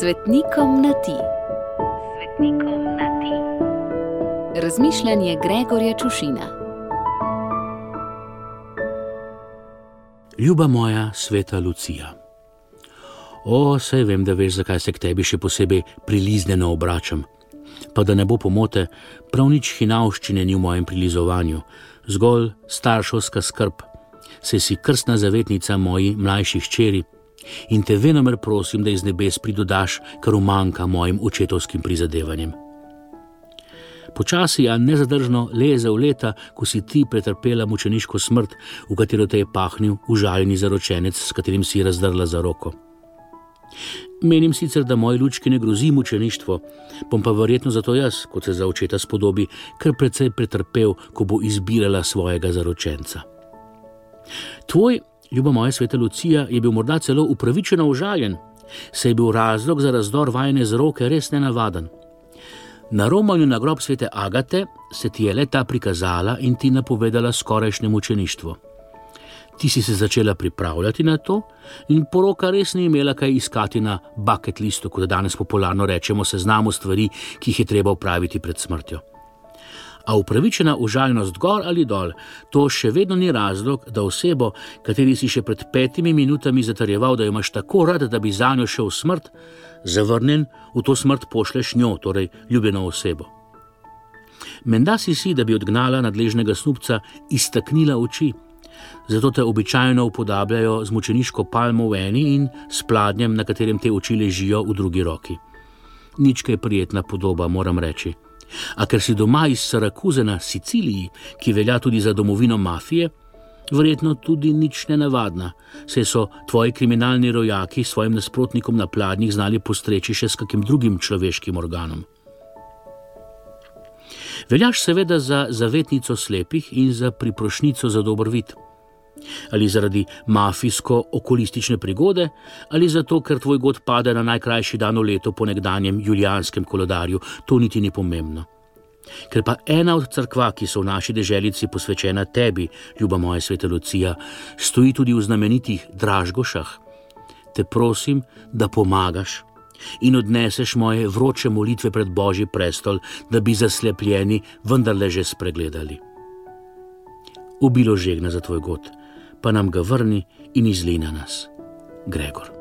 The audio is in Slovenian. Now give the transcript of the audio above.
Svetnikom na ti. Svetnikom na ti. Razmišljanje Gregorja Čušina. Ljuba moja sveta Lucija. O, sej vem, da veš, zakaj se k tebi še posebej priliznjeno obračam. Pa da ne bo pomote, prav nič hinavščine ni v mojem prilizovanju, zgolj staršovska skrb. Se si krstna zavetnica moji mlajših čeri in te venomer prosim, da iz nebes pridodaš, kar umanka mojim očetovskim prizadevanjem. Počasi, a nezadržno leze v leta, ko si ti pretrpela mučeniško smrt, v katero te je pahnil užaljeni zaročenec, s katerim si razdrla za roko. Menim sicer, da moji lučki ne grozi mučeništvo, bom pa verjetno zato jaz, kot se za očeta spodobi, kar precej pretrpel, ko bo izbirala svojega zaročenca. Tvoj Ljuba moja sveta Lucija je bil morda celo upravičeno užaljen, saj je bil razlog za razdor vajene z roke res nenavaden. Na romanju na grob svete Agate se ti je leta prikazala in ti napovedala skorajšnje mučeništvo. Ti si se začela pripravljati na to, in poroka res ni imela kaj iskati na bucket listu, kot danes popularno rečemo, seznamu stvari, ki jih je treba upraviti pred smrtjo a upravičena užaljenost gor ali dol, to še vedno ni razlog, da osebo, kateri si še pred petimi minutami zatrjeval, da jo imaš tako rad, da bi za njo šel v smrt, zavrnjen v to smrt pošleš njo, torej ljubljeno osebo. Menda si si, da bi odgnala nadležnega snupca, iztaknila oči. Zato te običajno upodabljajo z mučeniško palmo v eni in s pladnjem, na katerem te oči ležijo v drugi roki. Nič kaj prijetna podoba, moram reči. A ker si doma iz Sarakuze na Siciliji, ki velja tudi za domovino mafije, verjetno tudi nič ne navadna, saj so tvoji kriminalni rojaki svojim nasprotnikom na pladnjih znali postreči še s kakim drugim človeškim organom. Veljaš seveda za zavetnico slepih in za priprošnico za dober vid ali zaradi mafijsko-okolistične prigode, ali zato, ker tvoj god pade na najkrajši dan v letu po nekdanjem julijanskem kolodarju, to niti ni pomembno. Ker pa ena od crkva, ki so v naši deželici posvečena tebi, ljuba moja sveta Lucija, stoji tudi v znamenitih Dražgošah, te prosim, da pomagaš in odneseš moje vroče molitve pred Božji prestol, da bi zaslepljeni vendarle že spregledali. Ubilo žegna za tvoj god pa nam ga vrni in izli na nas, Gregor.